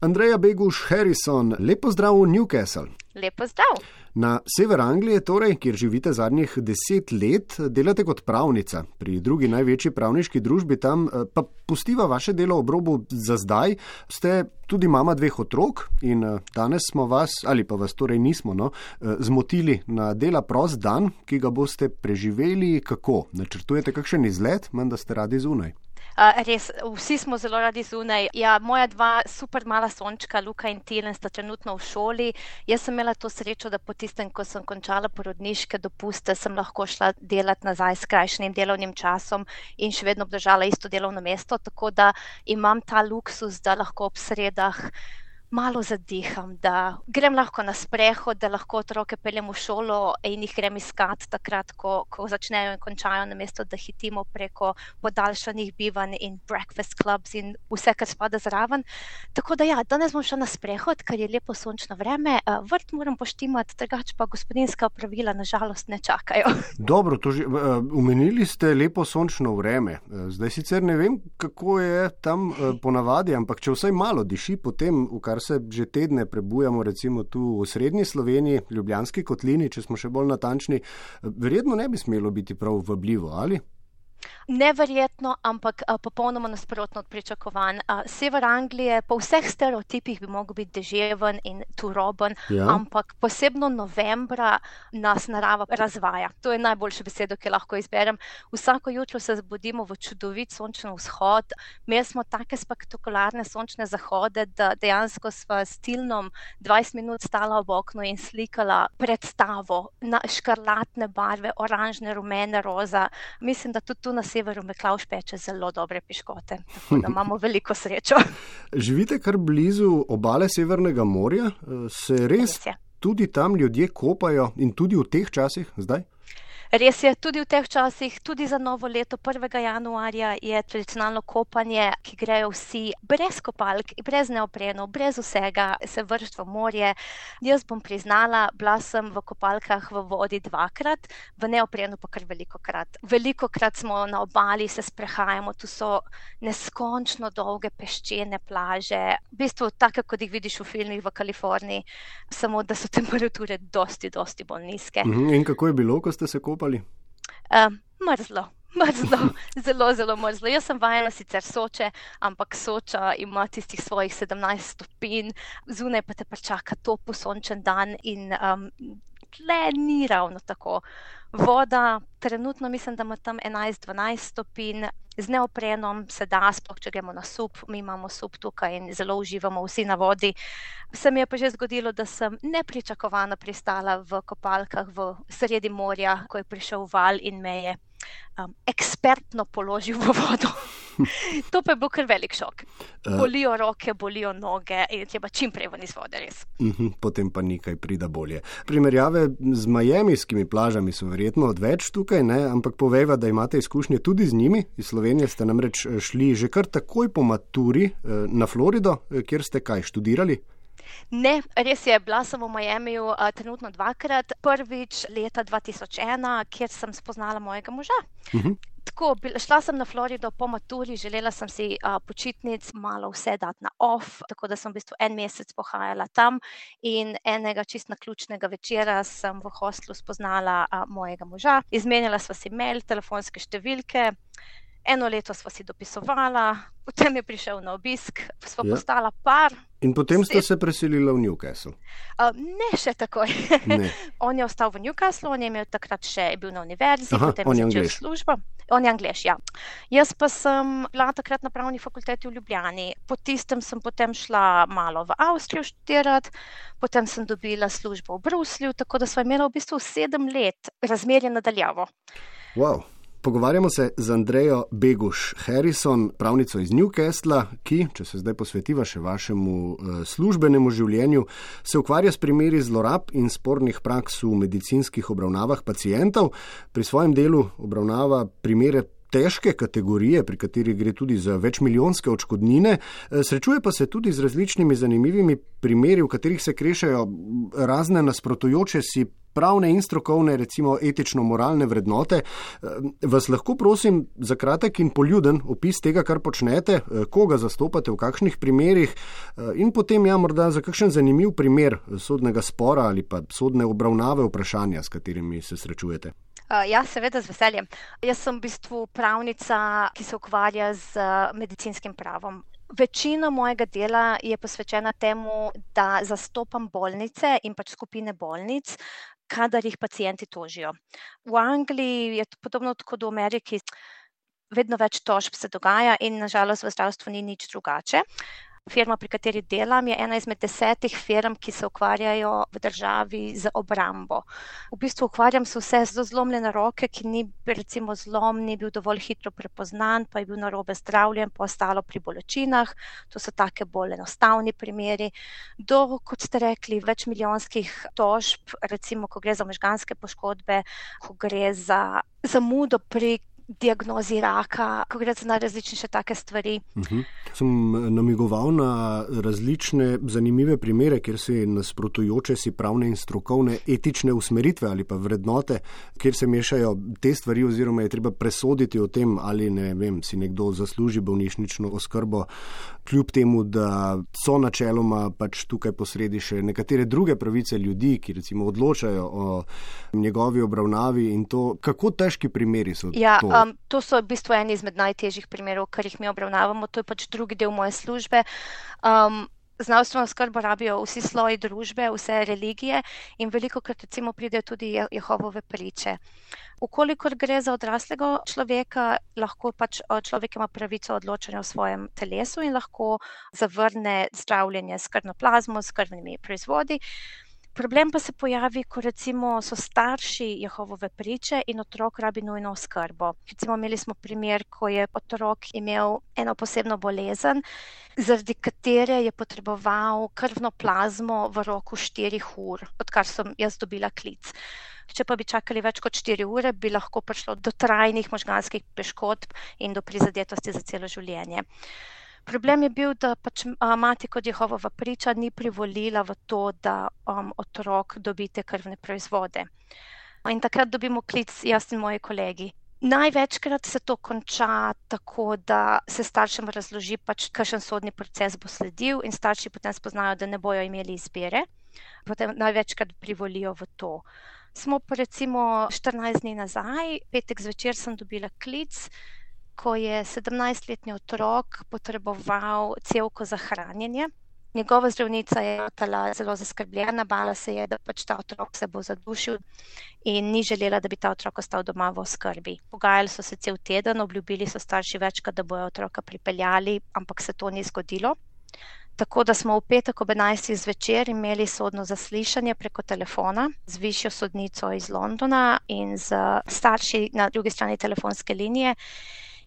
Andreja Beguš Harrison, lepo zdrav v Newcastle. Lepo zdrav. Na sever Anglije, torej, kjer živite zadnjih deset let, delate kot pravnica pri drugi največji pravniški družbi tam, eh, pa pustiva vaše delo ob robu za zdaj. Ste tudi mama dveh otrok in eh, danes smo vas, ali pa vas torej nismo, no, eh, zmotili na dela prost dan, ki ga boste preživeli. Kako? Načrtujete kakšen izlet, menda ste radi zunaj? Res, vsi smo zelo radi zunaj. Ja, moja dva super mala sončka, Luka in Tilen, sta trenutno v šoli. Jaz sem imela to srečo, da po tistem, ko sem končala porodniške dopuste, sem lahko šla delati nazaj s krajšnim delovnim časom in še vedno obdržala isto delovno mesto, tako da imam ta luksus, da lahko ob sredah malo zadiham, da grem lahko na sprehod, da lahko otroke peljem v šolo in jih grem iskat takrat, ko, ko začnejo in končajo, namesto da hitimo preko podaljšanih bivanj in breakfast clubs in vse, kar spada zraven. Tako da ja, danes bom šla na sprehod, ker je lepo sončno vreme, eh, vrt moram poštimati, drugače pa gospodinska pravila nažalost ne čakajo. Dobro, to že eh, ste lepo sončno vreme. Eh, zdaj sicer ne vem, kako je tam ponavadi, ampak če vsaj malo diši po tem, v kar kar se že tedne prebujamo, recimo tu v srednji Sloveniji, Ljubljanski kotlini, če smo še bolj natančni, verjetno ne bi smelo biti prav vabljivo, ali? Neverjetno, ampak a, popolnoma nasprotno od pričakovanj. Sever Anglije, po vseh stereotipih, bi lahko bil deževen in turoben, ja. ampak posebno novembra nas narava razvaja. To je najboljša beseda, ki lahko izberem. Vsako jutro se zbudimo v čudovit sončen vzhod. Imeli smo take spektakularne sončne zahode, da dejansko sva s Tilnom 20 minut stala ob oknu in slikala predstavo na škarlatne barve, oranžne, rumene, roza. Mislim, da tudi tu na severu Meklav špeče zelo dobre piškote, tako da imamo veliko srečo. Živite kar blizu obale Severnega morja, se res, res tudi tam ljudje kopajo in tudi v teh časih zdaj? Res je, tudi v teh časih, tudi za novo leto, 1. januarja, je tradicionalno kopanje, ki grejo vsi brez kopalk, brez neoprenov, brez vsega, se vršt v morje. Jaz bom priznala, bila sem v kopalkah v vodi dvakrat, v neoprenu pa kar veliko krat. Veliko krat smo na obali, se sprehajamo, tu so neskončno dolge peščene plaže, v bistvu take, kot jih vidiš v filmih v Kaliforniji, samo da so temperature dosti, dosti bolj nizke. Mhm, in kako je bilo, ko ste se kopali? Kopali? Uh, mrzlo. Mrzlo, zelo, zelo mrzlo. Jaz sem vajena sicer soče, ampak soča ima tistih svojih 17 stopinj, zunaj pa te pa čaka to posončen dan in um, tle ni ravno tako. Voda, trenutno mislim, da ima tam 11-12 stopinj, z neoprenom se da, sploh če gremo na sup, mi imamo sup tukaj in zelo uživamo vsi na vodi. Se mi je pa že zgodilo, da sem nepričakovano pristala v kopalkah v sredi morja, ko je prišel val in me je um, ekspertno položil v vodo. to pa je bil kar velik šok. Eh. Bolijo roke, bolijo noge in treba čim prej ven iz vode, res. Mhm, potem pa nekaj prida bolje. Primerjave z majemijskimi plažami so verjetno odveč tukaj, ne? ampak povejva, da imate izkušnje tudi z njimi. Iz Slovenije ste namreč eh, šli že kar takoj po maturi eh, na Florido, kjer ste kaj študirali. Ne, res je, bila sem v Miamiju uh, trenutno dvakrat, prvič leta 2001, kjer sem spoznala mojega moža. Uh mhm. -huh. Tako, šla sem na Florido po maturi, želela sem si uh, počitnic, malo vse dati na off, tako da sem v bistvu en mesec pohajala tam. In enega čist na ključnega večera sem v hostlu spoznala uh, mojega moža, izmenjala sva si mail, telefonske številke. Eno leto smo si dopisovala, potem je prišel na obisk, smo ja. postala par. In potem ste se preselili v Newcastle? Uh, ne, še takoj. Ne. on je ostal v Newcastlu, on je imel takrat še bil na univerzi, Aha, potem je začel službo. On je angliš, ja. Jaz pa sem bila takrat na pravni fakulteti v Ljubljani. Po tistem sem potem šla malo v Avstrijo študirati, potem sem dobila službo v Bruslju, tako da smo imeli v bistvu sedem let razmerje nadaljavo. Wow. Pogovarjamo se z Andrejo Beguš Harrison, pravnico iz Newcastla, ki, če se zdaj posvetiva še vašemu uh, službenemu življenju, se ukvarja s primeri zlorab in spornih praks v medicinskih obravnavah pacijentov. Pri svojem delu obravnava primere. Težke kategorije, pri katerih gre tudi za večmilijonske odškodnine, eh, srečuje pa se tudi z različnimi zanimivimi primeri, v katerih se krešajo razne nasprotujoče si pravne in strokovne, recimo etično-moralne vrednote. Vas lahko prosim za kratek in poljuden opis tega, kar počnete, koga zastopate, v kakšnih primerih in potem ja morda za kakšen zanimiv primer sodnega spora ali pa sodne obravnave vprašanja, s katerimi se srečujete. Ja, seveda, z veseljem. Jaz sem v bistvu pravnica, ki se ukvarja z medicinskim pravom. Večina mojega dela je posvečena temu, da zastopam bolnice in pač skupine bolnic, kadar jih pacijenti tožijo. V Angliji je podobno kot v Ameriki. Vedno več tožb se dogaja, in nažalost v zdravstvu ni nič drugače firma, pri kateri delam, je ena izmed desetih firm, ki se ukvarjajo v državi z obrambo. V bistvu ukvarjam se vse z zlomljene roke, ki ni recimo zlom, ni bil dovolj hitro prepoznan, pa je bil narobe zdravljen, pa ostalo pri bolečinah. To so take bolj enostavni primeri. Do, kot ste rekli, več milijonskih tožb, recimo, ko gre za možganske poškodbe, ko gre za zamudo pri diagnozi raka, ko gre za najrazličnejše take stvari. Uh mhm. -huh. Sem eh, namigoval na različne zanimive primere, kjer se nasprotujoče si pravne in strokovne etične usmeritve ali pa vrednote, kjer se mešajo te stvari oziroma je treba presoditi o tem, ali ne vem, si nekdo zasluži bolnišnično oskrbo, kljub temu, da so načeloma pač tukaj posredi še nekatere druge pravice ljudi, ki recimo odločajo o njegovi obravnavi in to, kako težki primeri so. Ja, to. Um, to so v bistvu eni izmed najtežjih primerov, kar jih mi obravnavamo, to je pač drugi del moje službe. Um, Znanstveno skrbo rabijo vsi sloji družbe, vse religije in veliko krat recimo pridejo tudi Jehovove priče. Ukolikor gre za odraslega človeka, lahko pač človek ima pravico odločanja o svojem telesu in lahko zavrne zdravljenje s krvno plazmo, s krvnimi proizvodi. Problem pa se pojavi, ko recimo so starši Jehovove priče in otrok rabi nujno oskrbo. Recimo imeli smo primer, ko je otrok imel eno posebno bolezen, zaradi katere je potreboval krvno plazmo v roku 4 ur, odkar sem jaz dobila klic. Če pa bi čakali več kot 4 ure, bi lahko prišlo do trajnih možganskih poškodb in do prizadetosti za celo življenje. Problem je bil, da pač mati kot Jehovova priča ni privolila v to, da um, otrok dobi te krvne proizvode. In takrat dobimo klic, jaz in moji kolegi. Največkrat se to konča tako, da se staršem razloži, pač, kakšen sodni proces bo sledil, in starši potem spoznajo, da ne bojo imeli izbire, potem največkrat privolijo v to. Smo pa recimo 14 dni nazaj, petek zvečer, sem dobila klic, ko je 17-letni otrok potreboval celko za hranjenje. Njegova zdravnica je bila zelo zaskrbljena, bala se je, da pač ta otrok se bo zadušil in ni želela, da bi ta otrok ostal doma v skrbi. Pogajali so se cel teden, obljubili so starši večkrat, da bojo otroka pripeljali, ampak se to ni zgodilo. Tako da smo v petek ob 11. zvečer imeli sodno zaslišanje preko telefona z višjo sodnico iz Londona in z starši na drugi strani telefonske linije.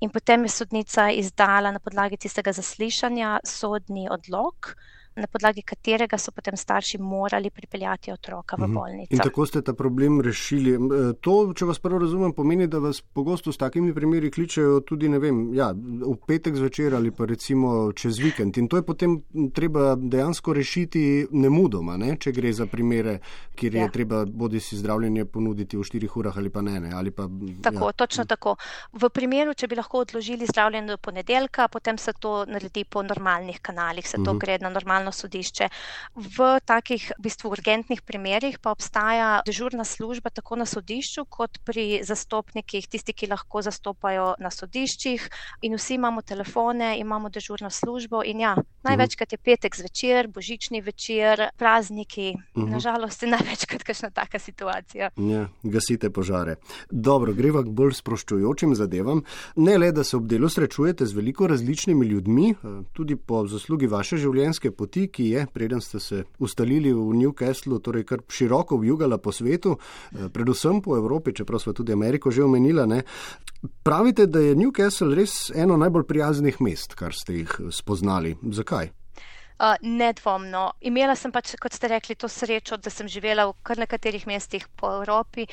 In potem je sodnica izdala na podlagi tistega zaslišanja sodni odlog, na podlagi katerega so potem starši morali pripeljati otroka v mhm. bolnico. In tako ste ta problem rešili. E, to, če vas prvo razumem, pomeni, da vas pogosto s takimi primeri kličejo tudi, ne vem, ja, v petek zvečer ali pa recimo čez vikend. In to je potem treba dejansko rešiti nemudoma, ne? če gre za primere, kjer je ja. treba bodi si zdravljenje ponuditi v štirih urah ali pa ne. ne ali pa, tako, ja. točno tako. V primeru, če bi lahko odložili zdravljenje do ponedeljka, potem se to naredi po normalnih kanalih, se to uh mhm. -huh. gre na normalno upravno sodišče. V takih v bistvu urgentnih primerjih pa obstaja dežurna služba tako na sodišču, kot pri zastopnikih, tisti, ki lahko zastopajo na sodiščih. In vsi imamo telefone, imamo dežurno službo. In ja, največkrat je petek zvečer, božični večer, prazniki. Uhum. Nažalost je največkrat kakšna taka situacija. Ja, gasite požare. Dobro, greva k bolj sproščujočim zadevam. Ne le, da se ob delu srečujete z veliko različnimi ljudmi, eh, tudi po zaslugi vaše življenjske poti poti, ki je, preden ste se ustalili v Newcastlu, torej kar široko vjugala po svetu, eh, predvsem po Evropi, čeprav smo tudi Ameriko že omenila. Ne. Pravite, da je Newcastle res eno najbolj prijaznih mest, kar ste jih eh, spoznali. Zakaj? Uh, nedvomno. Imela sem pač, kot ste rekli, to srečo, da sem živela v kar nekaterih mestih po Evropi.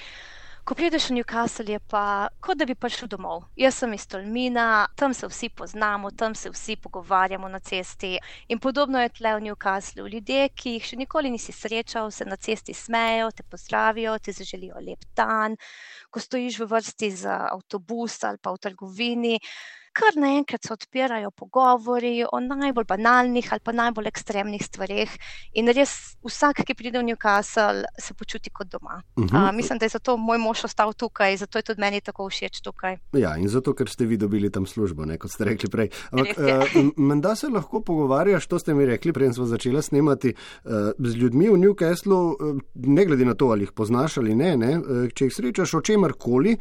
Ko prideš v Newcastle, je pa kot da bi prišel domov. Jaz sem iz Tolmina, tam se vsi poznamo, tam se vsi pogovarjamo na cesti. In podobno je tle v Newcastle. Ljudje, ki jih še nikoli nisi srečal, se na cesti smejo, te pozdravijo, ti zaželijo lep dan. Ko stojiš v vrsti za avtobus ali pa v trgovini kar naenkrat se odpirajo pogovori o najbolj banalnih ali pa najbolj ekstremnih stvarih. In res vsak, ki pride v Newcastle, se počuti kot doma. Uh -huh. uh, mislim, da je zato moj mož ostal tukaj, zato je tudi meni tako všeč tukaj. Ja, in zato, ker ste vi dobili tam službo, ne, kot ste rekli prej. Ampak, uh, menda se lahko pogovarjaš, to ste mi rekli, preden smo začeli snemati uh, z ljudmi v Newcastlu, uh, ne glede na to, ali jih poznaš ali ne, ne uh, če jih srečaš o čemer koli.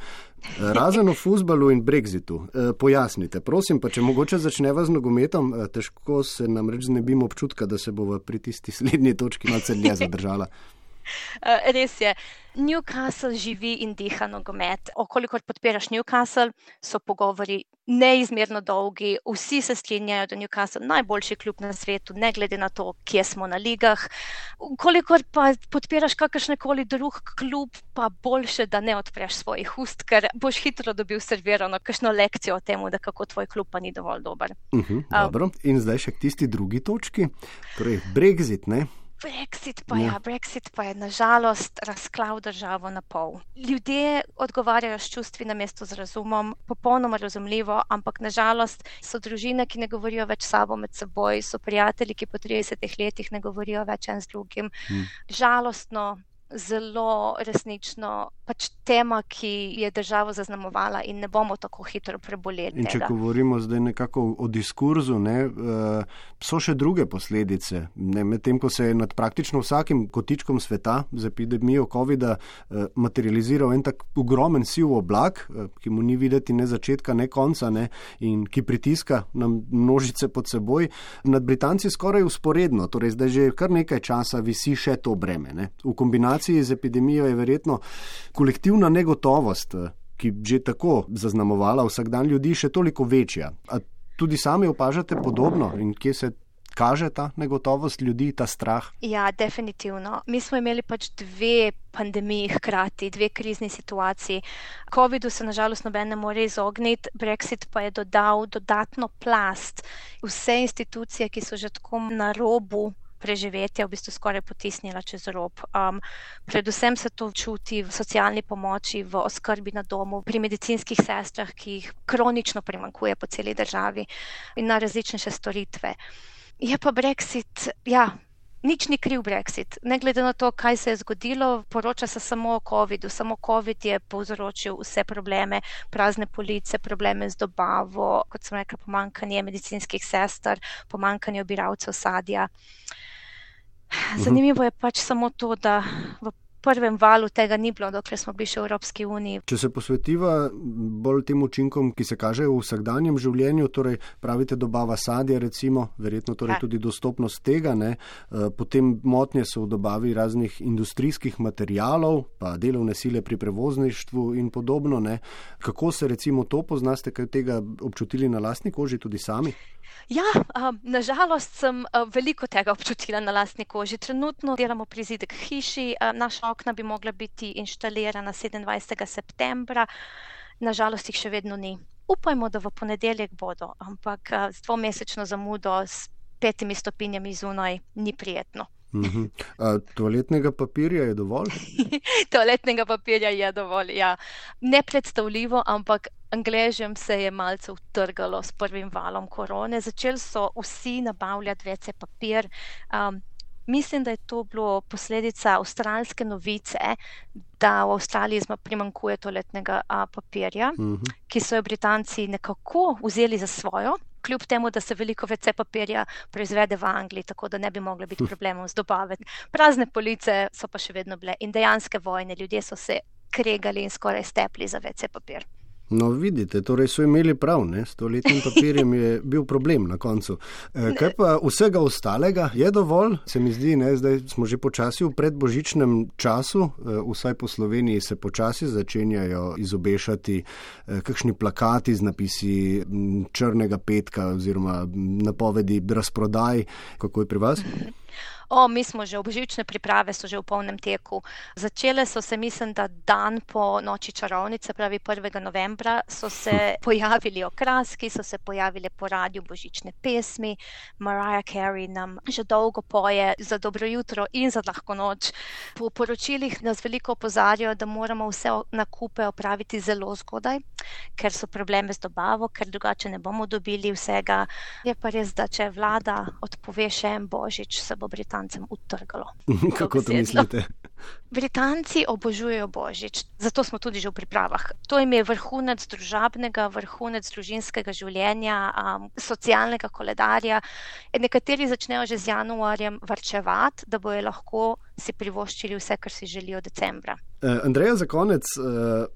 Razen o futbalu in brexitu. E, pojasnite, prosim, pa če mogoče začneva z nogometom, e, težko se nam reč znebimo občutka, da se bo pri tisti slednji točki malce dlje zadržala. Eh, res je. Newcastle živi in diha nogomet. Okolikor podpiraš Newcastle, so pogovori neizmerno dolgi, vsi se strinjajo, da je Newcastle najboljši klub na svetu, ne glede na to, kje smo na ligah. Kolikor pa podpiraš kakršne koli drug klub, pa boljše, da ne odpreš svojih ust, ker boš hitro dobil servirano kakšno lekcijo o tem, da kako tvoj klub pa ni dovolj dober. Uh -huh, dobro. In zdaj še k tisti drugi točki, torej Brexit. Ne? Brexit pa, ja. Ja, Brexit pa je nažalost razklal državo na pol. Ljudje odgovarjajo s čustvi na mesto z razumom, popolnoma razumljivo, ampak nažalost so družine, ki ne govorijo več sabo med seboj, so prijatelji, ki po 30 letih ne govorijo več en z drugim. Hmm. Žalostno, zelo resnično pač tema, ki je državo zaznamovala in ne bomo tako hitro preboleli. In če tega. govorimo zdaj nekako o diskurzu, ne, eh, so še druge posledice. Medtem, ko se je nad praktično vsakim kotičkom sveta z epidemijo COVID-a eh, materializiral en tak ogromen siv oblak, eh, ki mu ni videti ne začetka, ne konca ne, in ki pritiska na množice pod seboj, nad Britanci skoraj usporedno, torej zdaj že kar nekaj časa visi še to breme. Ne. V kombinaciji z epidemijo je verjetno kolektivna negotovost, eh, ki že tako zaznamovala vsak dan ljudi, še toliko večja. A tudi sami opažate podobno in kje se. Kaže ta negotovost ljudi, ta strah? Ja, definitivno. Mi smo imeli pač dve pandemiji hkrati, dve krizni situaciji. COVID-u se nažalost noben ne more izogniti, Brexit pa je dodal dodatno plast. Vse institucije, ki so že tako na robu preživetja v bistvu skoraj potisnila čez rob. Um, predvsem se to čuti v socialni pomoči, v oskrbi na domu, pri medicinskih sestrah, ki jih kronično primankuje po celi državi in na različne še storitve. Je pa Brexit, ja. Nič ni kriv Brexit. Ne glede na to, kaj se je zgodilo, poroča se samo o COVID-u. Samo COVID je povzročil vse probleme, prazne police, probleme z dobavo, kot sem rekla, pomankanje medicinskih sester, pomankanje obiralcev sadja. Mhm. Zanimivo je pač samo to, da v prvem valu tega ni bilo, dokler smo bili še v Evropski uniji. Če se posvetiva bolj tem učinkom, ki se kažejo v vsakdanjem življenju, torej pravite dobava sadja, recimo, verjetno torej ja. tudi dostopnost tega, ne? Eh, potem motnje so v dobavi raznih industrijskih materijalov, pa delovne sile pri prevozništvu in podobno. Ne? Kako se recimo to poznaste, kaj tega občutili na lastni koži tudi sami? Ja, um, nažalost sem uh, veliko tega občutila na lastni koži. Trenutno delamo prizidek hiši, uh, naša okna bi mogla biti inštalirana 27. septembra, nažalost jih še vedno ni. Upajmo, da v ponedeljek bodo, ampak uh, z dvomesečno zamudo, s petimi stopinjami zunaj, ni prijetno. Uh -huh. A, toaletnega papirja je dovolj? toaletnega papirja je dovolj, ja. Nepredstavljivo, ampak Angležem se je malce utrgalo s prvim valom korone. Začeli so vsi nabavljati vece papir. Um, mislim, da je to bilo posledica avstralske novice, da v Avstraliji primankuje toaletnega a, papirja, uh mhm. -huh. ki so jo Britanci nekako vzeli za svojo kljub temu, da se veliko več papirja proizvede v Angliji, tako da ne bi mogli biti problemov z dobave. Prazne police so pa še vedno bile in dejanske vojne, ljudje so se kregali in skoraj stepli za več papir. No, vidite, torej so imeli prav, ne? s toletnim papirjem je bil problem na koncu. E, kaj pa vsega ostalega je dovolj? Se mi zdi, ne? zdaj smo že počasi v predbožičnem času, e, vsaj po Sloveniji se počasi začenjajo izobešati e, kakšni plakati z napisi črnega petka oziroma napovedi razprodaj. Kako je pri vas? O, mi smo že božične priprave, so že v polnem teku. Začele so se, mislim, da dan po noči čarovnice, pravi 1. novembra, so se pojavili okraski, so se pojavile po radiju božične pesmi. Mariah Carey nam že dolgo poje za dobro jutro in za lahko noč. Po poročilih nas veliko opozarjajo, da moramo vse nakupe opraviti zelo zgodaj, ker so probleme z dobavo, ker drugače ne bomo dobili vsega. Je pa res, da če vlada odpove še en božič, se bo. Britancem utrgalo. Kako to mislite? Britanci obožujejo božič, zato smo tudi že v pripravah. To jim je vrhunec družabnega, vrhunec družinskega življenja, um, socialnega koledarja. Nekateri začnejo že z januarjem varčevati, da bojo lahko si privoščili vse, kar si želijo decembra. Uh, Andreja, za konec, uh,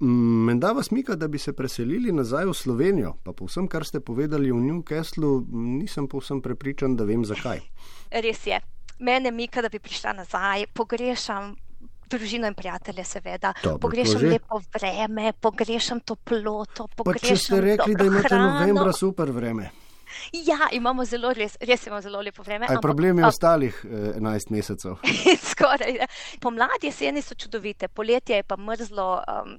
menda vas mika, da bi se preselili nazaj v Slovenijo, pa po vsem, kar ste povedali v Newcastlu, nisem povsem prepričan, da vem zakaj. Res je mene mika, da bi prišla nazaj, pogrešam družino in prijatelje, seveda. Dobro, pogrešam lepo vreme, pogrešam toploto. Pa če ste rekli, da imate hrano. novembra super vreme. Ja, imamo zelo, res, res imamo zelo lepo vreme. Ampak problem je ostalih eh, 11 mesecev. Skoraj. Pomlad jeseni so čudovite, poletje je pa mrzlo. Um,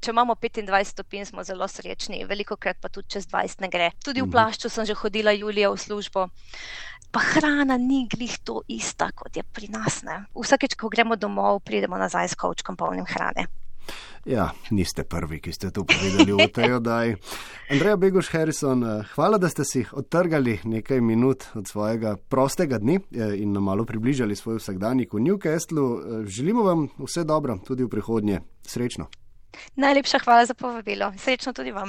Če imamo 25 stopinj, smo zelo srečni, veliko krat pa tudi čez 20 ne gre. Tudi v mhm. plašču sem že hodila julija v službo pa hrana ni glih to ista, kot je pri nas. Ne? Vsakeč, ko gremo domov, pridemo nazaj s kavčkom polnim hrane. Ja, niste prvi, ki ste to povedali v tej oddaji. Andreja Beguš Harrison, hvala, da ste si odtrgali nekaj minut od svojega prostega dne in nam malo približali svoj vsakdanjik v Newcastlu. Eh, želimo vam vse dobro tudi v prihodnje. Srečno. Najlepša hvala za povabilo. Srečno tudi vam.